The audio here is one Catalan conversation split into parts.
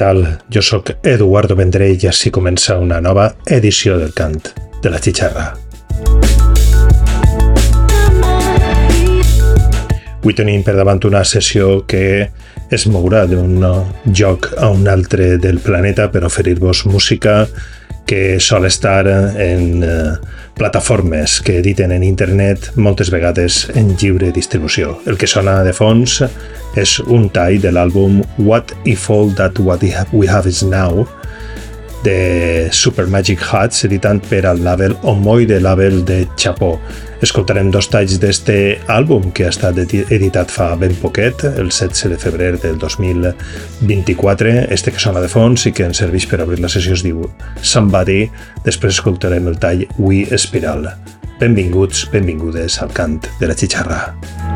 Tal? Jo sóc Eduardo Vendrell i així comença una nova edició del cant de la xitxarra. Avui tenim per davant una sessió que es mourà d'un joc a un altre del planeta per oferir-vos música que sol estar en eh, plataformes que editen en internet moltes vegades en lliure distribució. El que sona de fons és un tall de l'àlbum What If All That What We Have Is Now de Super Magic Hats, editant per al label Omoide label de Chapó. Escoltarem dos talls d'este àlbum que ha estat editat fa ben poquet, el 16 de febrer del 2024. Este que sona de fons i que ens serveix per obrir la sessió es diu Somebody. Després escoltarem el tall We Espiral. Benvinguts, benvingudes al cant de la xitxarra. Somebody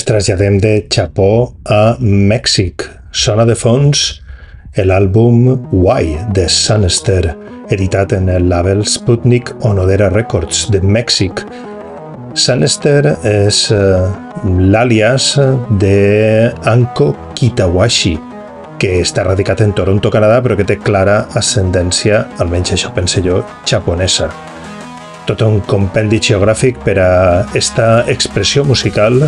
ens traslladem de Chapó a Mèxic. Sona de fons l'àlbum Why de Sunster, editat en el label Sputnik Onodera Records de Mèxic. Sunster és uh, l'àlias de Anko Kitawashi, que està radicat en Toronto, Canadà, però que té clara ascendència, almenys això pense jo, japonesa tot un compendi geogràfic per a esta expressió musical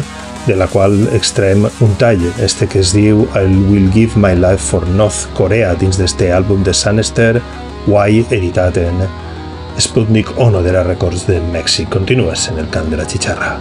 de la qual extraem un tall, este que es diu I Will Give My Life for North Korea dins d'este àlbum de Sanister, Y, editat en Sputnik Ono de la Records de Mèxic. Continues en el cant de la xicharra.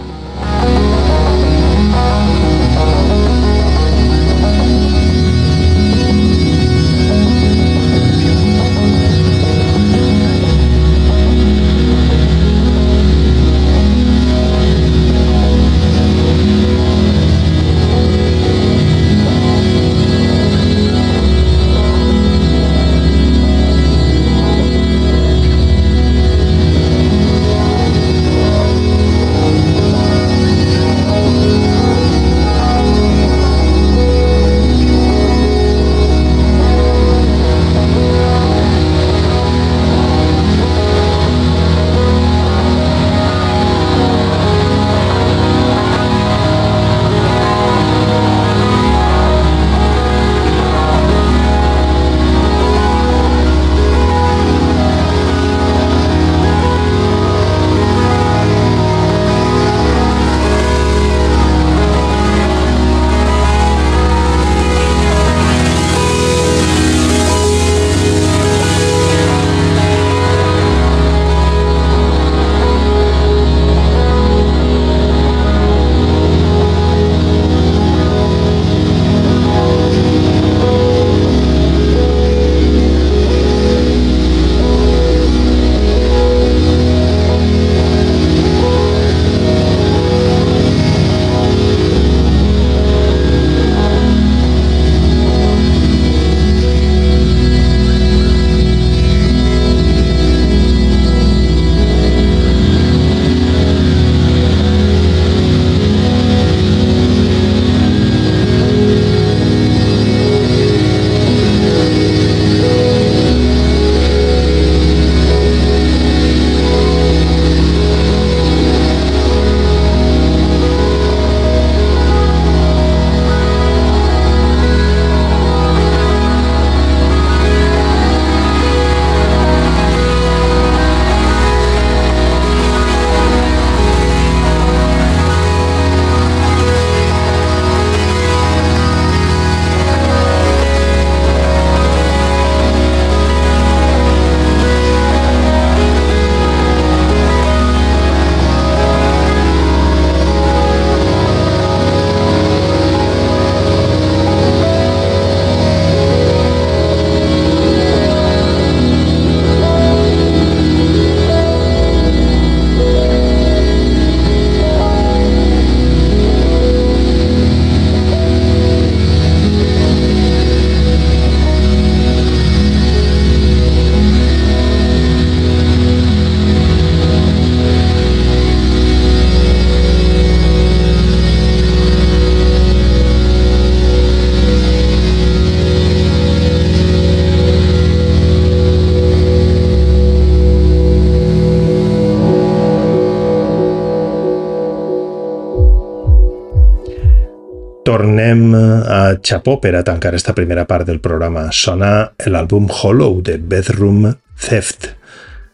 Tornem a Chapó per a tancar esta primera part del programa. Sona l'àlbum Hollow de Bedroom Theft.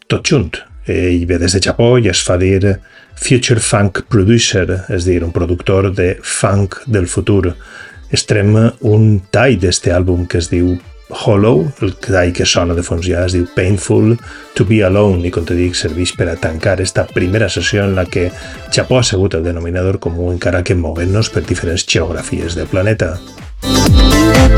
Tot junt. Ell ve des de Japó i es fa dir Future Funk Producer, és dir, un productor de funk del futur. Estrem un tall d'este àlbum que es diu Hollow, el tall que sona de fons ja es diu Painful to be Alone i, com te dic, serveix per a tancar esta primera sessió en la que Japó ha segut el denominador comú encara que moguent-nos per diferents geografies del planeta. Música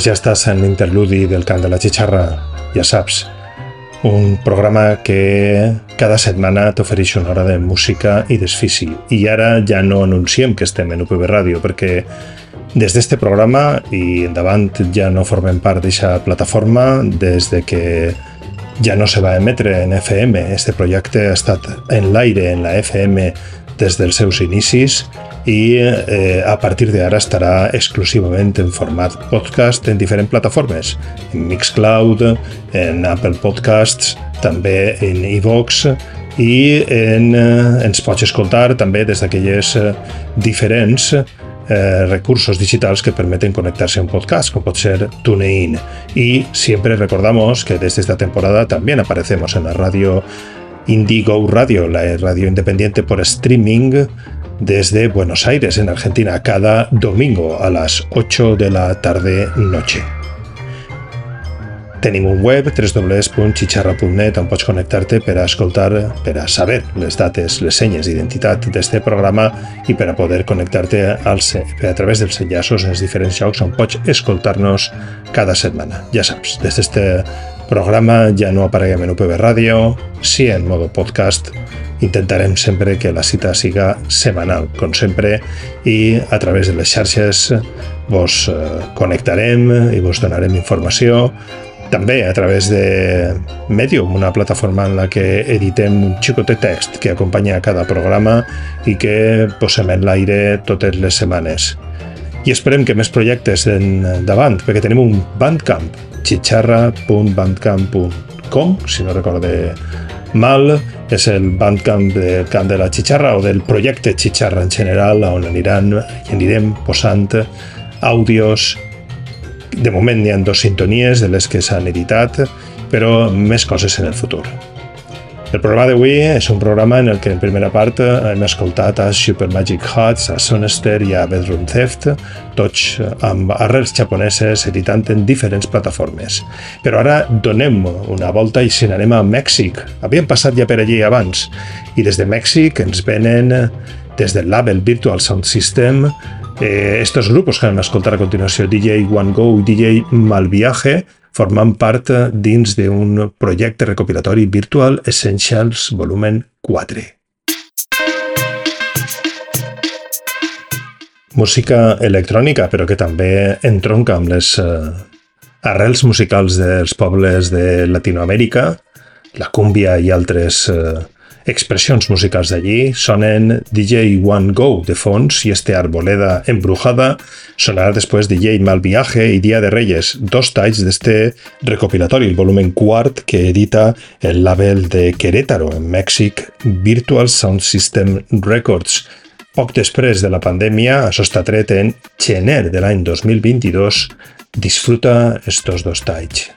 Pues ja estàs en l'interludi del cant de la xixarra, ja saps. Un programa que cada setmana t'ofereix una hora de música i desfici. I ara ja no anunciem que estem en UPB Ràdio, perquè des d'este programa i endavant ja no formem part d'aquesta plataforma des de que ja no se va emetre en FM. Este projecte ha estat en l'aire en la FM des dels seus inicis i eh, a partir d'ara estarà exclusivament en format podcast en diferents plataformes, en Mixcloud, en Apple Podcasts, també en iVox i en, eh, ens pots escoltar també des d'aquelles eh, diferents eh, recursos digitals que permeten connectarse a un podcast, como puede ser TuneIn. Y siempre recordamos que desde esta temporada también aparecemos en la radio Indigo Radio, la radio independiente por streaming desde Buenos Aires, en Argentina, cada domingo a las 8 de la tarde-noche. Tenim un web, www.chicharra.net, on pots connectar-te per a escoltar, per a saber les dates, les senyes d'identitat d'este programa i per a poder connectar-te a través dels enllaços en els diferents llocs on pots escoltar-nos cada setmana. Ja saps, des d'este programa ja no apareguem en UPB Ràdio, sí en modo podcast, intentarem sempre que la cita siga setmanal, com sempre, i a través de les xarxes vos eh, connectarem i vos donarem informació. També a través de Medium, una plataforma en la que editem un xicotet text que acompanya cada programa i que posem en l'aire totes les setmanes. I esperem que més projectes en davant, perquè tenim un Bandcamp, xixarra.bandcamp.com, si no recorde mal, és el Bandcamp del Camp de la Xixarra o del projecte Xixarra en general, on aniran i anirem posant àudios de moment n'hi ha dos sintonies de les que s'han editat, però més coses en el futur. El programa d'avui és un programa en el que en primera part hem escoltat a Super Magic Huts, a Sonester i a Bedroom Theft, tots amb arrels japoneses editant en diferents plataformes. Però ara donem una volta i si n'anem a Mèxic. Havíem passat ja per allí abans i des de Mèxic ens venen des del label Virtual Sound System Eh, estos grupos que van a escoltar a continuació, DJ One Go i DJ Malviaje, forman part dins d'un projecte recopilatori Virtual Essentials Volumen 4. Música electrònica, però que també entronca amb les eh, arrels musicals dels pobles de Latinoamèrica, la cúmbia i altres eh, expressions musicals d'allí, sonen DJ One Go de fons i este Arboleda Embrujada, sonarà després DJ Mal Viaje i Dia de Reyes, dos talls d'este recopilatori, el volumen quart que edita el label de Querétaro, en Mèxic, Virtual Sound System Records. Poc després de la pandèmia, això està tret en gener de l'any 2022, disfruta estos dos talls.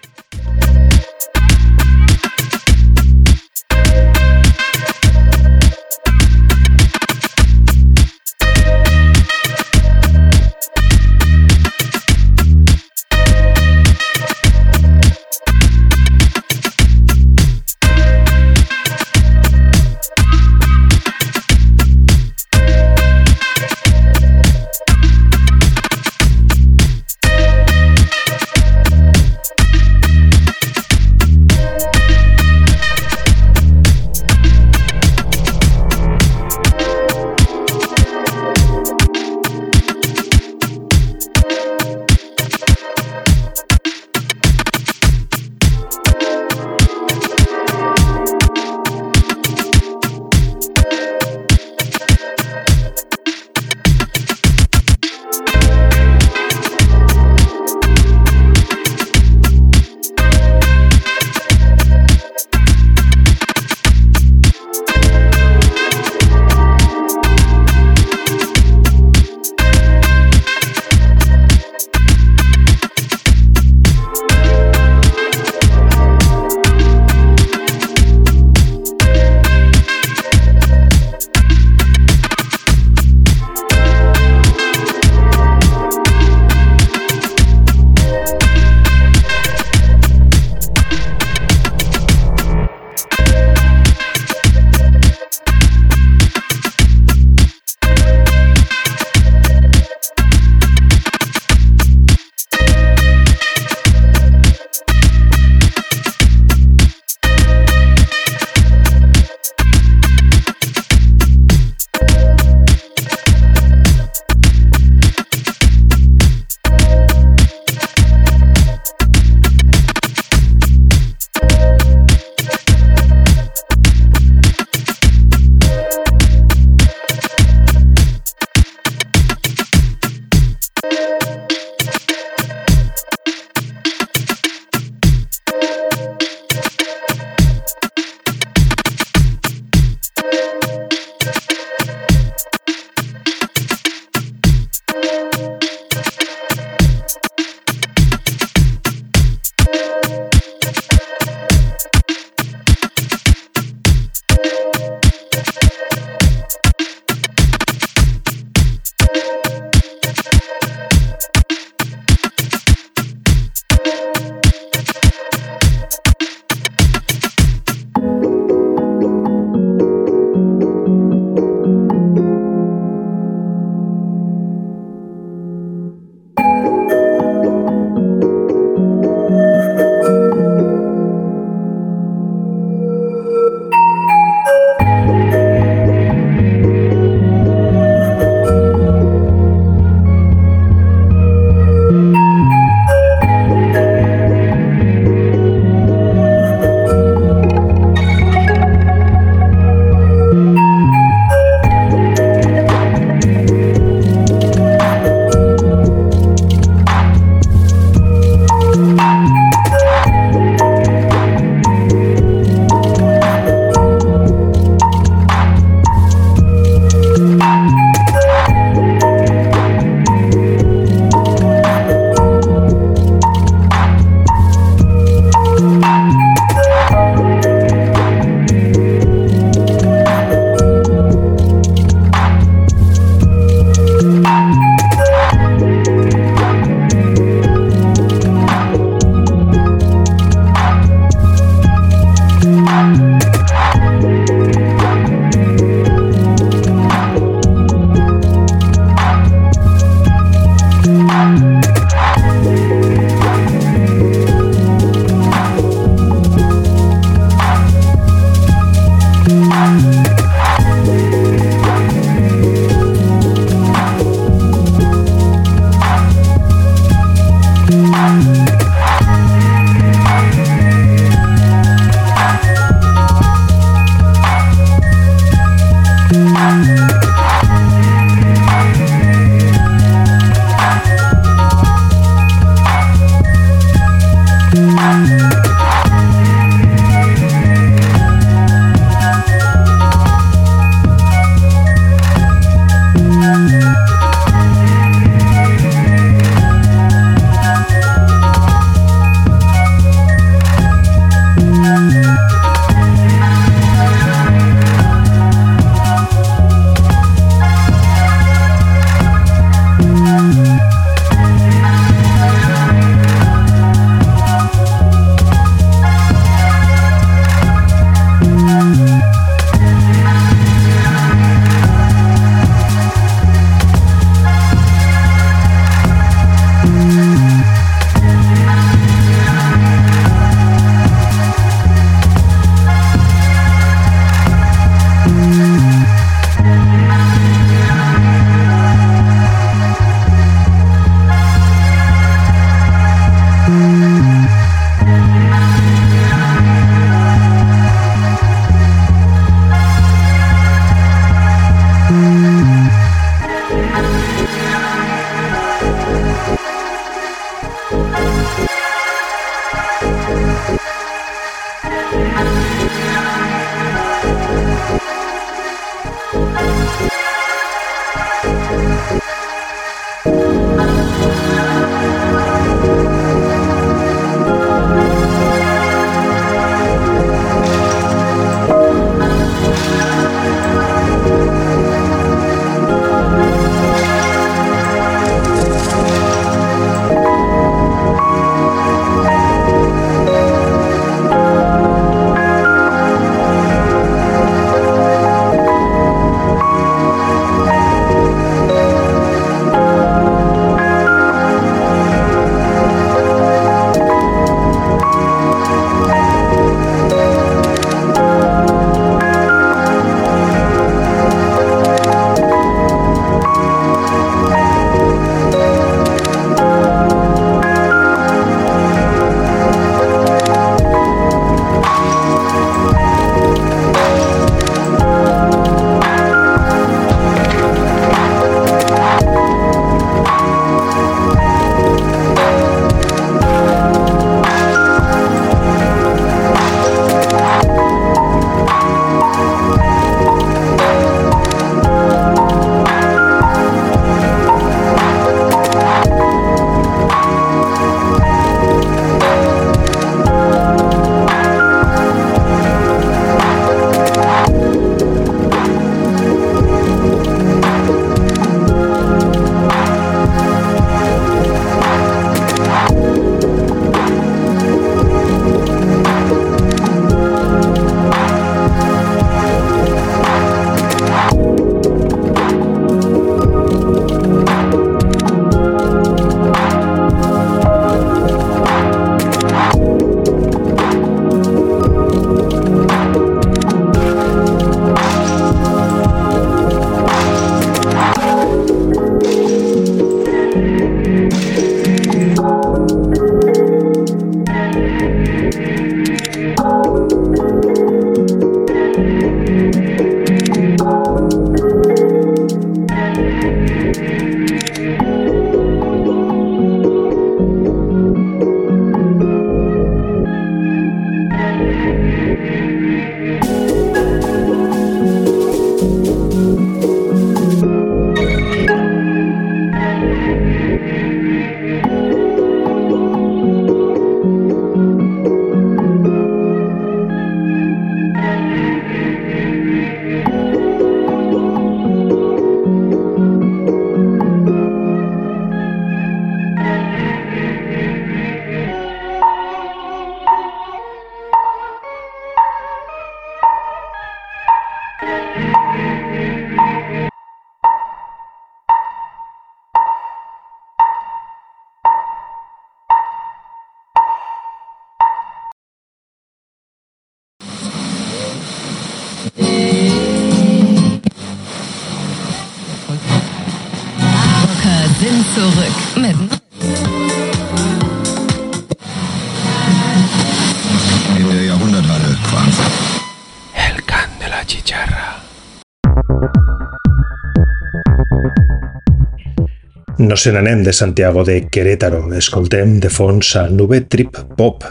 No se n'anem de Santiago de Querétaro. Escoltem de fons a Nube Trip Pop,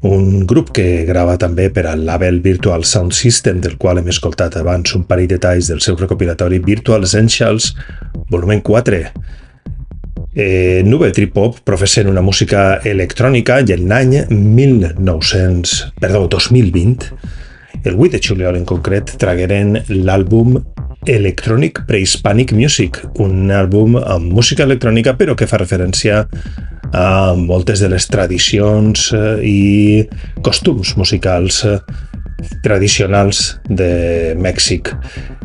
un grup que grava també per al label Virtual Sound System, del qual hem escoltat abans un parell de talls del seu recopilatori Virtual Essentials, volumen 4. Eh, Nube Trip Pop professen una música electrònica i en l'any 1900, perdó, 2020, el 8 de juliol en concret, tragueren l'àlbum Electronic Prehispanic Music, un àlbum amb música electrònica però que fa referència a moltes de les tradicions eh, i costums musicals eh, tradicionals de Mèxic.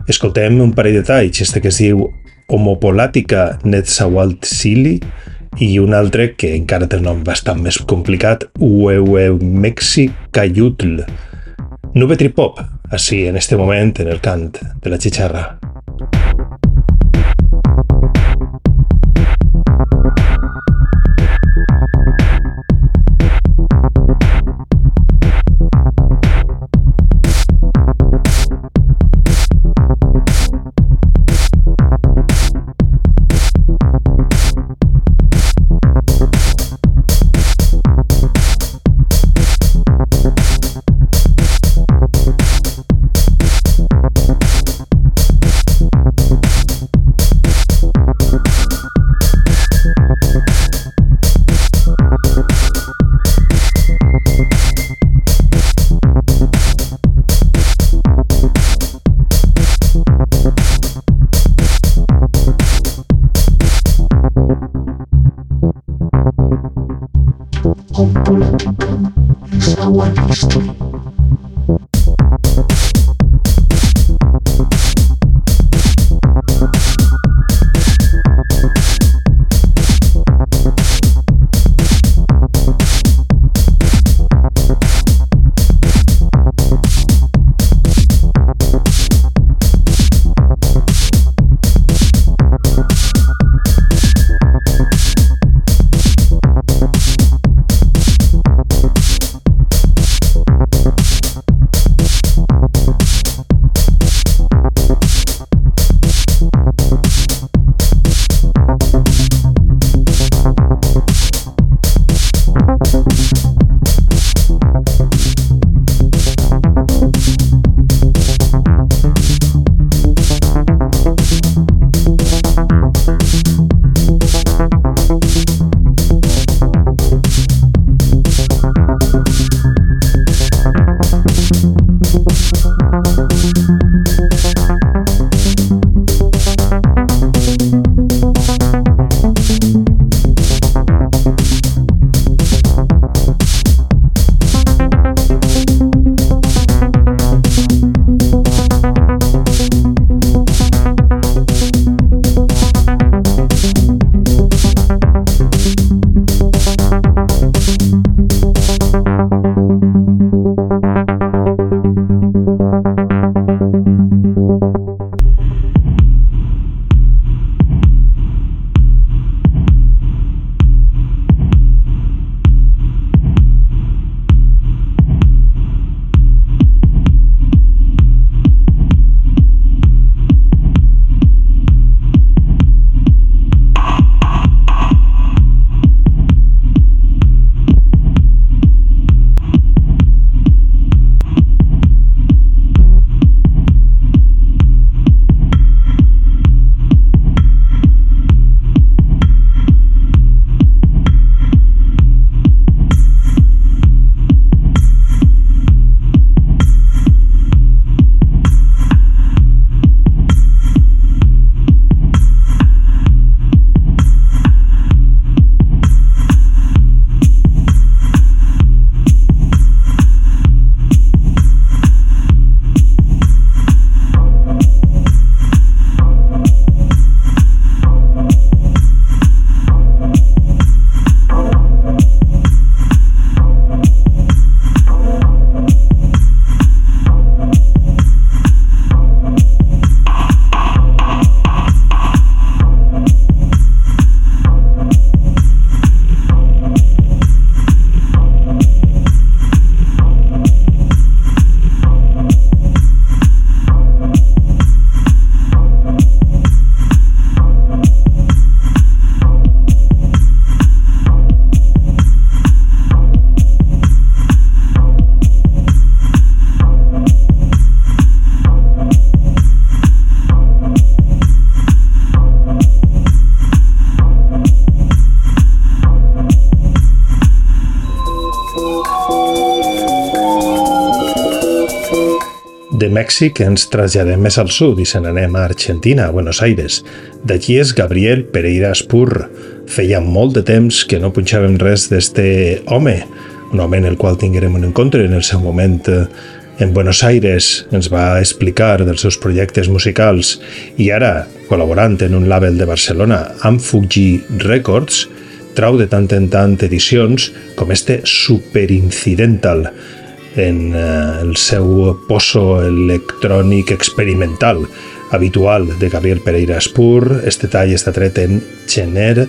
Escoltem un parell de talls, este que es diu Homopolàtica Netzahualtzili i un altre que encara té un nom bastant més complicat, Ueuemexicayutl. Nube Tripop, así en este moment en el cant de la chicharra. Mèxic ens traslladem més al sud i se n'anem a Argentina, a Buenos Aires. D'allí és Gabriel Pereira Espur. Feia molt de temps que no punxàvem res d'este home, un home en el qual tinguérem un encontre en el seu moment eh, en Buenos Aires ens va explicar dels seus projectes musicals i ara, col·laborant en un label de Barcelona amb Fuji Records, trau de tant en tant edicions com este Superincidental en eh, el seu pozo electrònic experimental habitual de Gabriel Pereira Espur. Este tall està tret en gener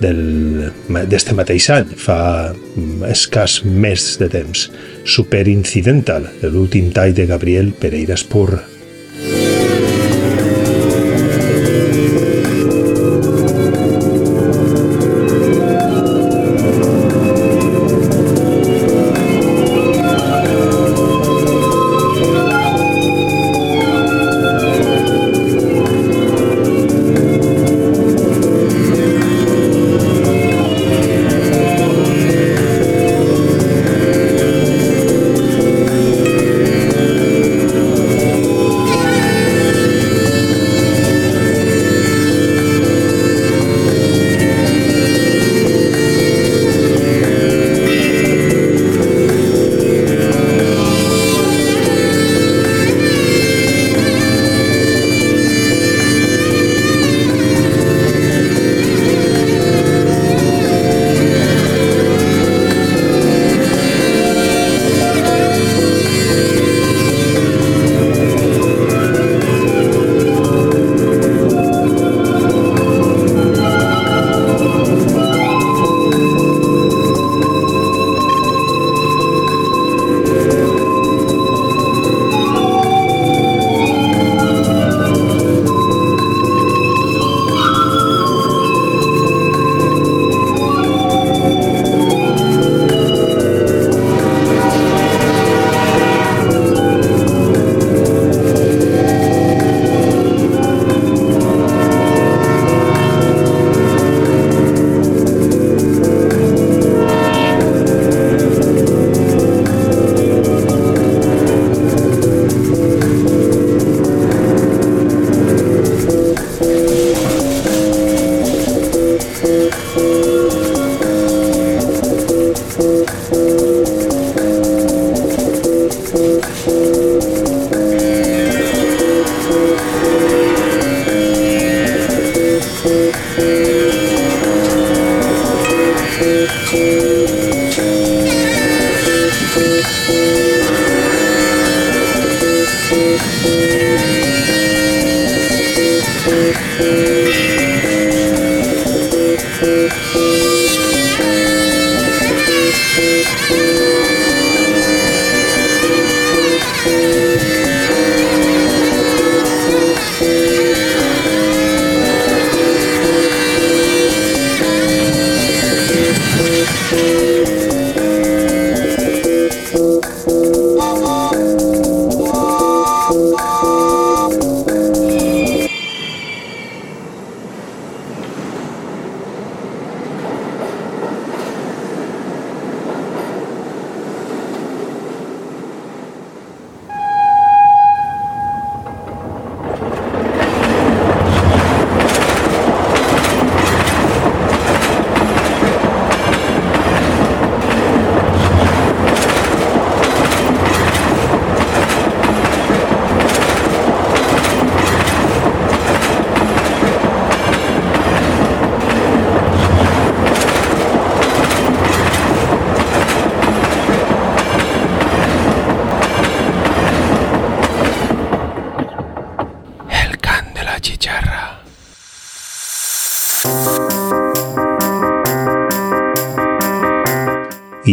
d'este mateix any, fa escàs mes de temps. Superincidental, l'últim tall de Gabriel Pereira Espur.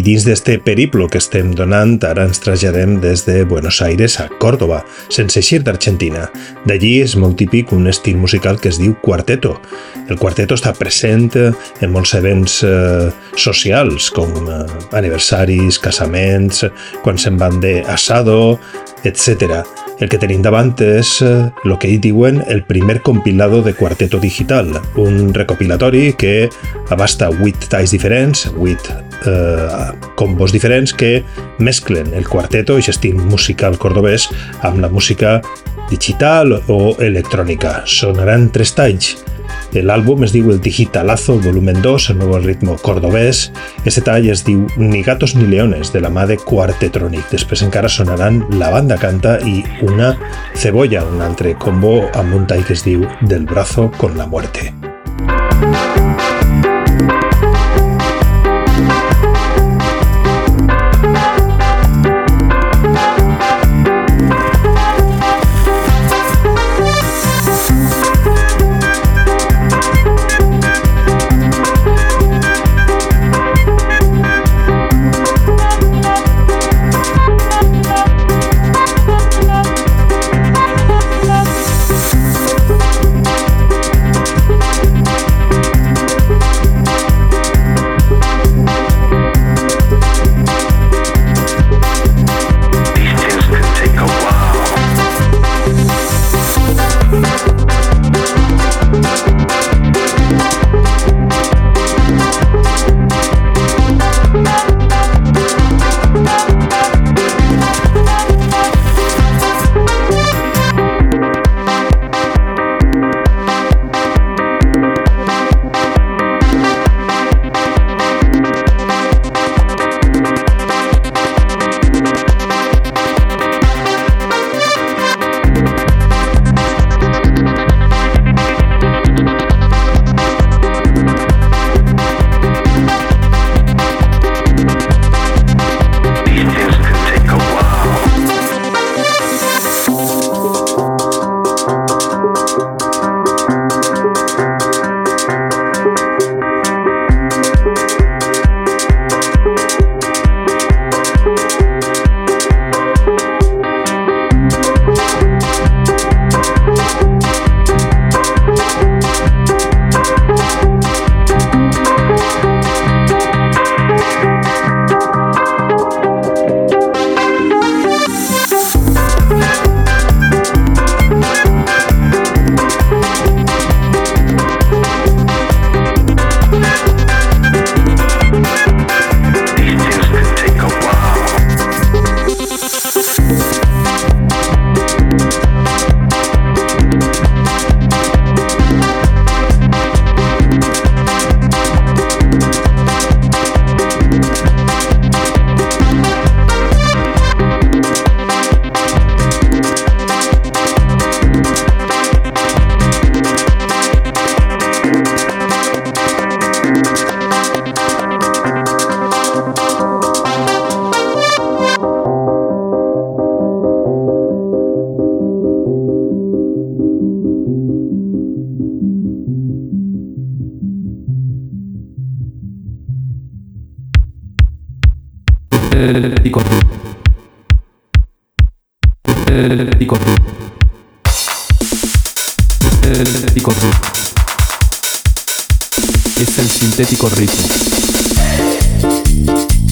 Dins d'este periplo que estem donant, ara ens traslladem des de Buenos Aires a Córdoba, sense eixir d'Argentina. D'allí és molt típic un estil musical que es diu quarteto. El quarteto està present en molts events eh, socials, com eh, aniversaris, casaments, quan se'n van de asado, etc. El que tenim davant és el eh, que hi diuen el primer compilado de Quarteto Digital, un recopilatori que abasta 8 talls diferents, 8 eh, combos diferents que mesclen el quarteto, i estil musical cordobès, amb la música digital o electrònica. Sonaran tres talls. L'àlbum es diu El Digitalazo Volumen 2, el nou ritmo cordobès. Este tall es diu Ni gatos ni leones, de la mà de Quartetronic. Després encara sonaran La banda canta i Una cebolla, un altre combo amb un tall que es diu Del brazo con la muerte.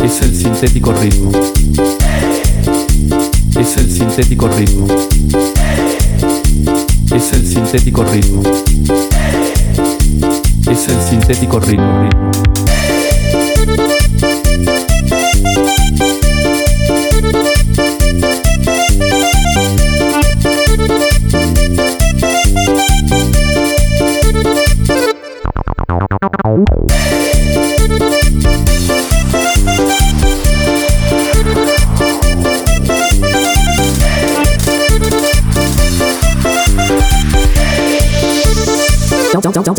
Es el sintético ritmo. Es el sintético ritmo. Es el sintético ritmo. Es el sintético ritmo.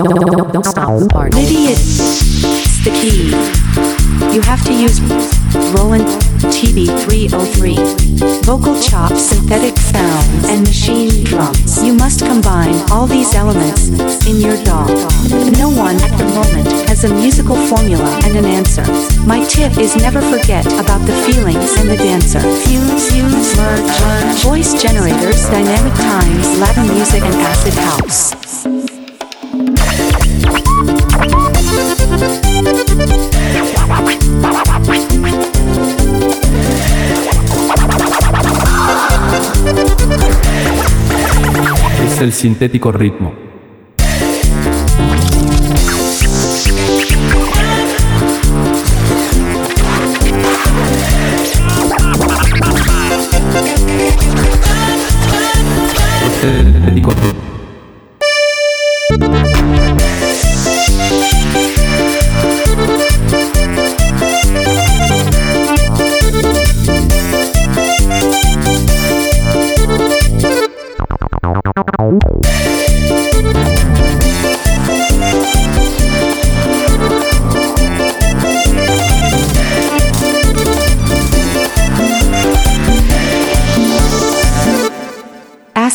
Don't stop. MIDI is the key. You have to use Roland TB303, vocal chops, synthetic sounds, and machine drums. You must combine all these elements in your DAW. No one at the moment has a musical formula and an answer. My tip is never forget about the feelings and the dancer. Fuse, fuse, merge. Voice generators, dynamic times, Latin music, and acid house. El sintético ritmo.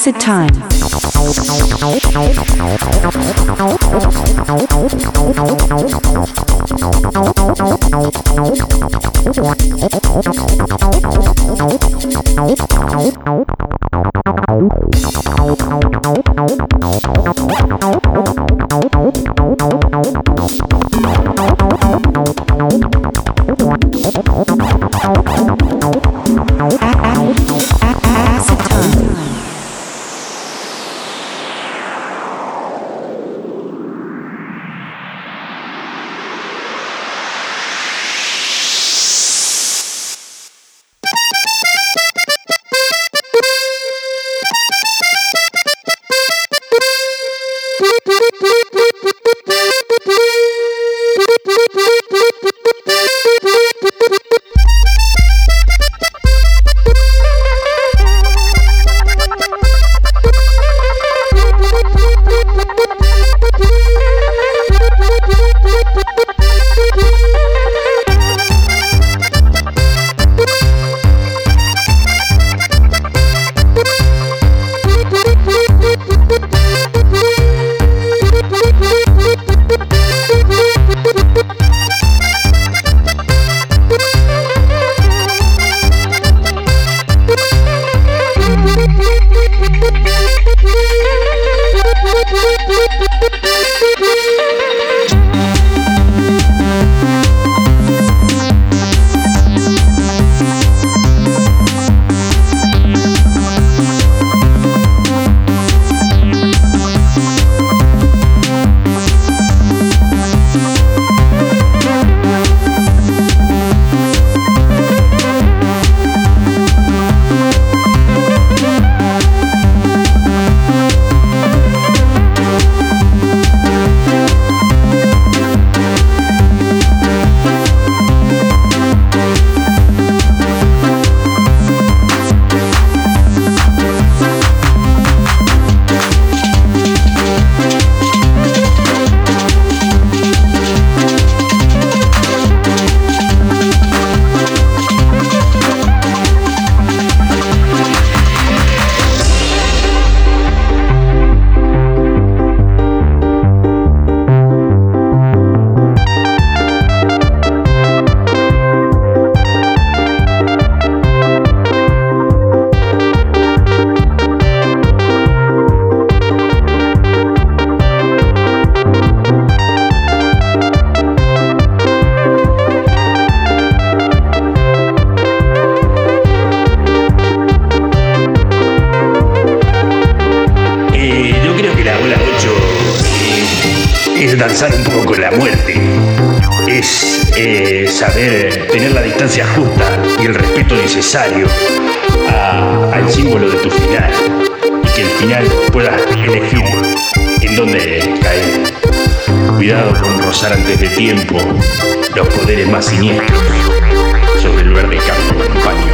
Acid time. Es eh, saber tener la distancia justa y el respeto necesario al símbolo de tu final. Y que al final puedas elegir en dónde caer. Cuidado con rozar antes de tiempo los poderes más siniestros sobre el verde campo en paño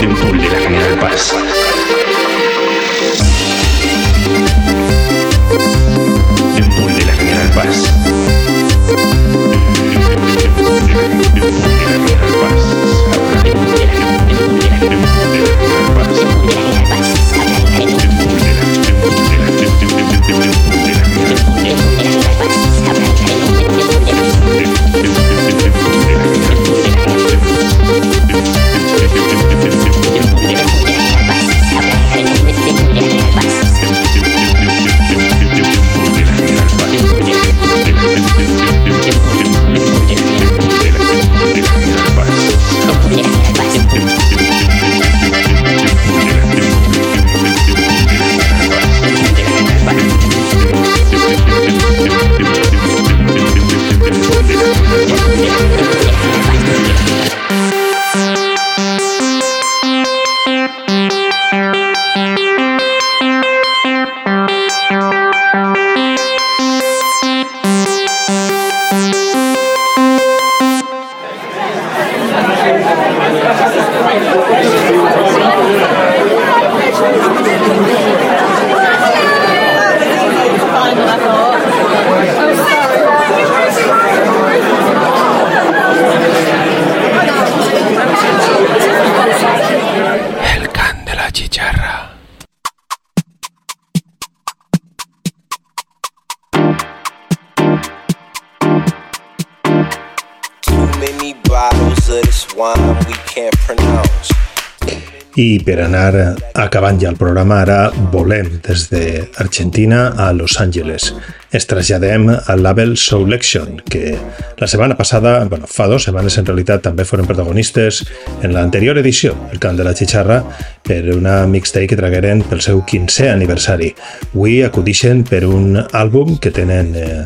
de un pool de la General Paz. de un pool de la General Paz. I per anar acabant ja el programa, ara volem des d'Argentina a Los Angeles. Ens traslladem al label Soulection, que la setmana passada, bueno, fa dues setmanes en realitat, també foren protagonistes en l'anterior edició, el Cant de la Xixarra, per una mixtape que tragueren pel seu 15è aniversari. Avui acudixen per un àlbum que tenen eh,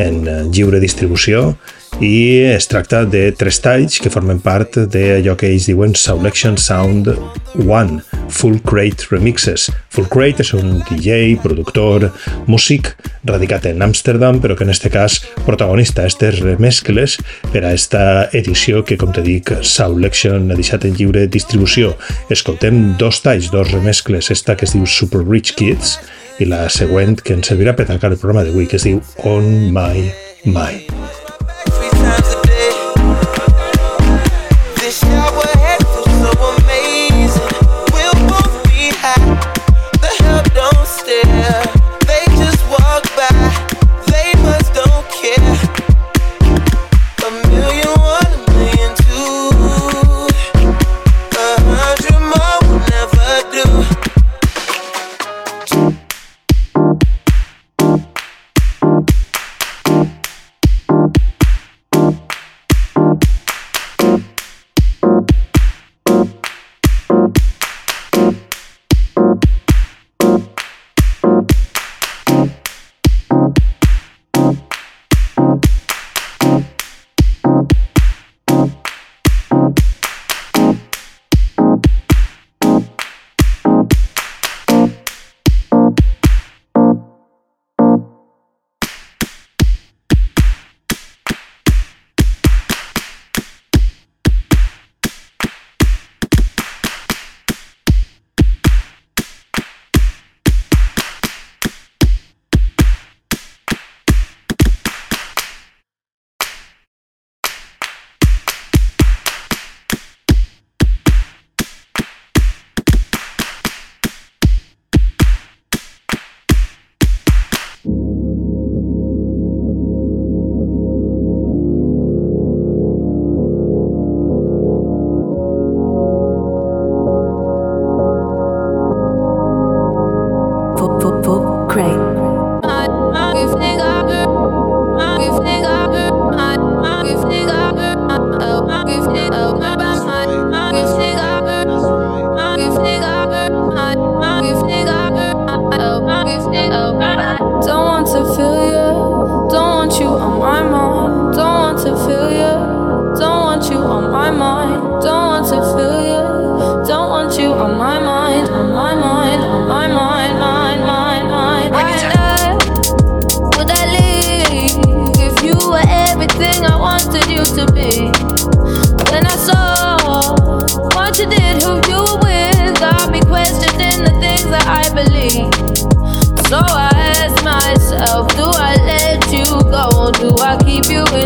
en lliure distribució i es tracta de tres talls que formen part d'allò que ells diuen Selection Sound 1, Full Crate Remixes. Full Crate és un DJ, productor, músic radicat en Amsterdam, però que en este cas protagonista aquestes remescles per a esta edició que, com te dic, Selection ha deixat en lliure distribució. Escoltem dos talls, dos remescles, esta que es diu Super Rich Kids i la següent que ens servirà per tancar el programa d'avui, que es diu On My Mind.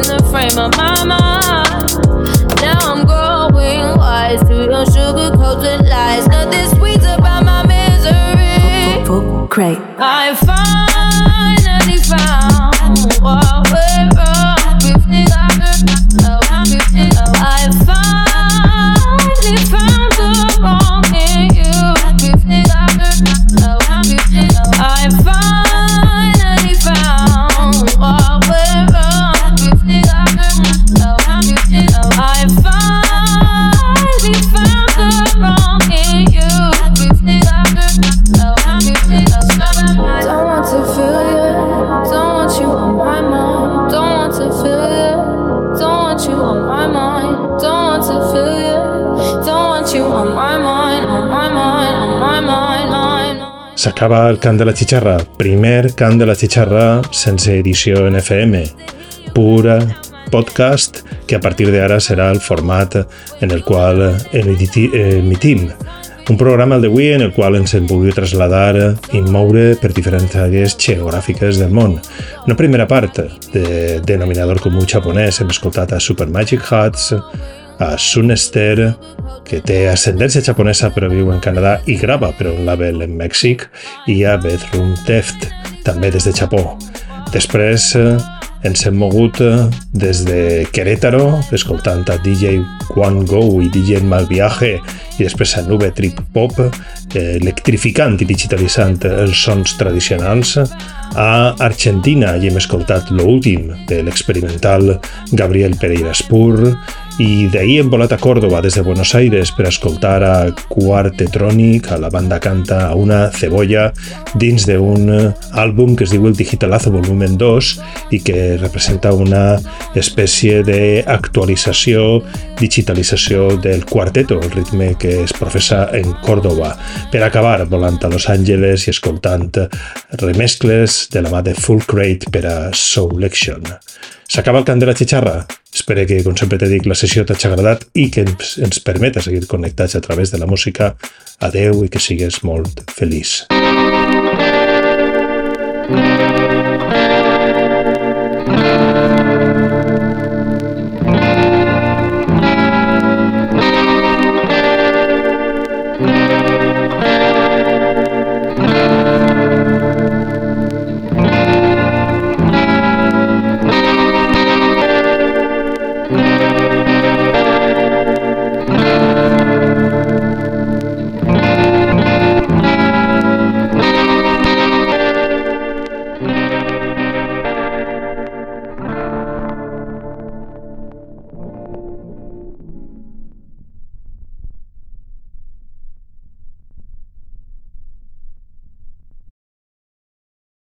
In the frame of my mind? Now I'm growing wise to your sugar coated lies. Nothing sweet about my misery. Full. I finally mind. S'acaba el cant de la xixarra, primer cant de la xixarra sense edició en FM, pura podcast que a partir d'ara serà el format en el qual emiti- emitim. Un programa el d'avui en el qual ens hem volgut traslladar i moure per diferents àrees geogràfiques del món. Una primera part de denominador comú japonès hem escoltat a Super Magic Hats, a Sunester, que té ascendència japonesa però viu en Canadà i grava per un label en Mèxic, i a Bedroom Theft, també des de Japó. Després eh, ens hem mogut eh, des de Querétaro, escoltant a DJ Quan Go i DJ Malviaje i després a Nube Trip Pop, eh, electrificant i digitalitzant els sons tradicionals, a Argentina i hem escoltat l'últim de l'experimental Gabriel Pereira Spur i d'ahir hem volat a Córdoba des de Buenos Aires per escoltar a Quartetronic, a la banda canta a una cebolla dins d'un àlbum que es diu El Digitalazo Volumen 2 i que representa una espècie d'actualització, digitalització del quarteto, el ritme que es professa en Córdoba. Per acabar, volant a Los Angeles i escoltant remescles de la mà de Full Crate per a Soulection. S'acaba el cant de la xitxarra? Espero que, com sempre te dic, la sessió t'hagi agradat i que ens, ens permeta seguir connectats a través de la música. Adeu i que sigues molt feliç. thank you